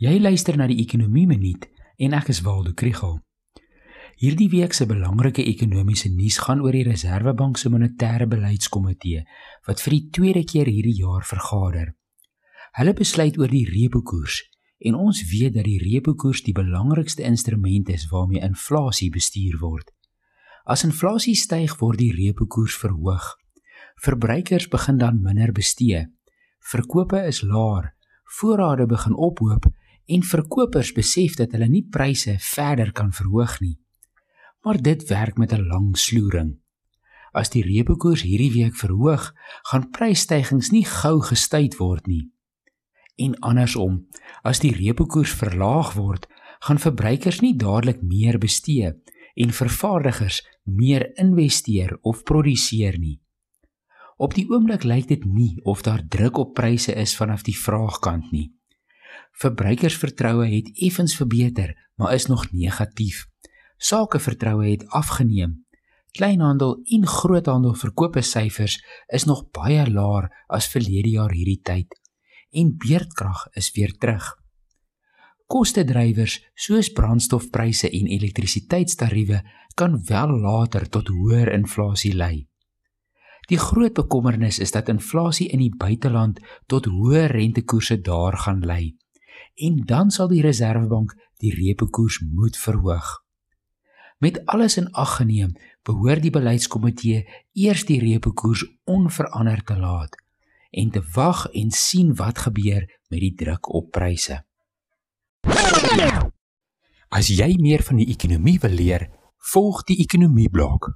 Jy luister na die Ekonomie Minuut en ek is Waldo Krugel. Hierdie week se belangrike ekonomiese nuus gaan oor die Reserwebank se monetêre beleidskomitee wat vir die tweede keer hierdie jaar vergader. Hulle besluit oor die repo koers en ons weet dat die repo koers die belangrikste instrument is waarmee inflasie bestuur word. As inflasie styg, word die repo koers verhoog. Verbruikers begin dan minder bestee. Verkope is laer, voorrade begin ophoop en verkopers besef dat hulle nie pryse verder kan verhoog nie. Maar dit werk met 'n lang sloering. As die repo koers hierdie week verhoog, gaan prysstygings nie gou gestuit word nie. En andersom, as die repo koers verlaag word, gaan verbruikers nie dadelik meer bestee en vervaardigers meer investeer of produseer nie. Op die oomblik lyk dit nie of daar druk op pryse is vanaf die vraagkant nie. Verbruikersvertroue het effens verbeter, maar is nog negatief. Sakevertroue het afgeneem. Kleinhandel en groothandel verkoopsyfers is nog baie laer as verlede jaar hierdie tyd en beerdkrag is weer terug. Kostedrywers soos brandstofpryse en elektrisiteitstariewe kan wel later tot hoër inflasie lei. Die groot bekommernis is dat inflasie in die buiteland tot hoër rentekoerse daar gaan lei en dan sal die Reserwebank die repo koers moet verhoog. Met alles in ag geneem, behoort die beleidskomitee eers die repo koers onveranderd te laat en te wag en sien wat gebeur met die druk op pryse. As jy meer van die ekonomie wil leer, volg die ekonomie blok.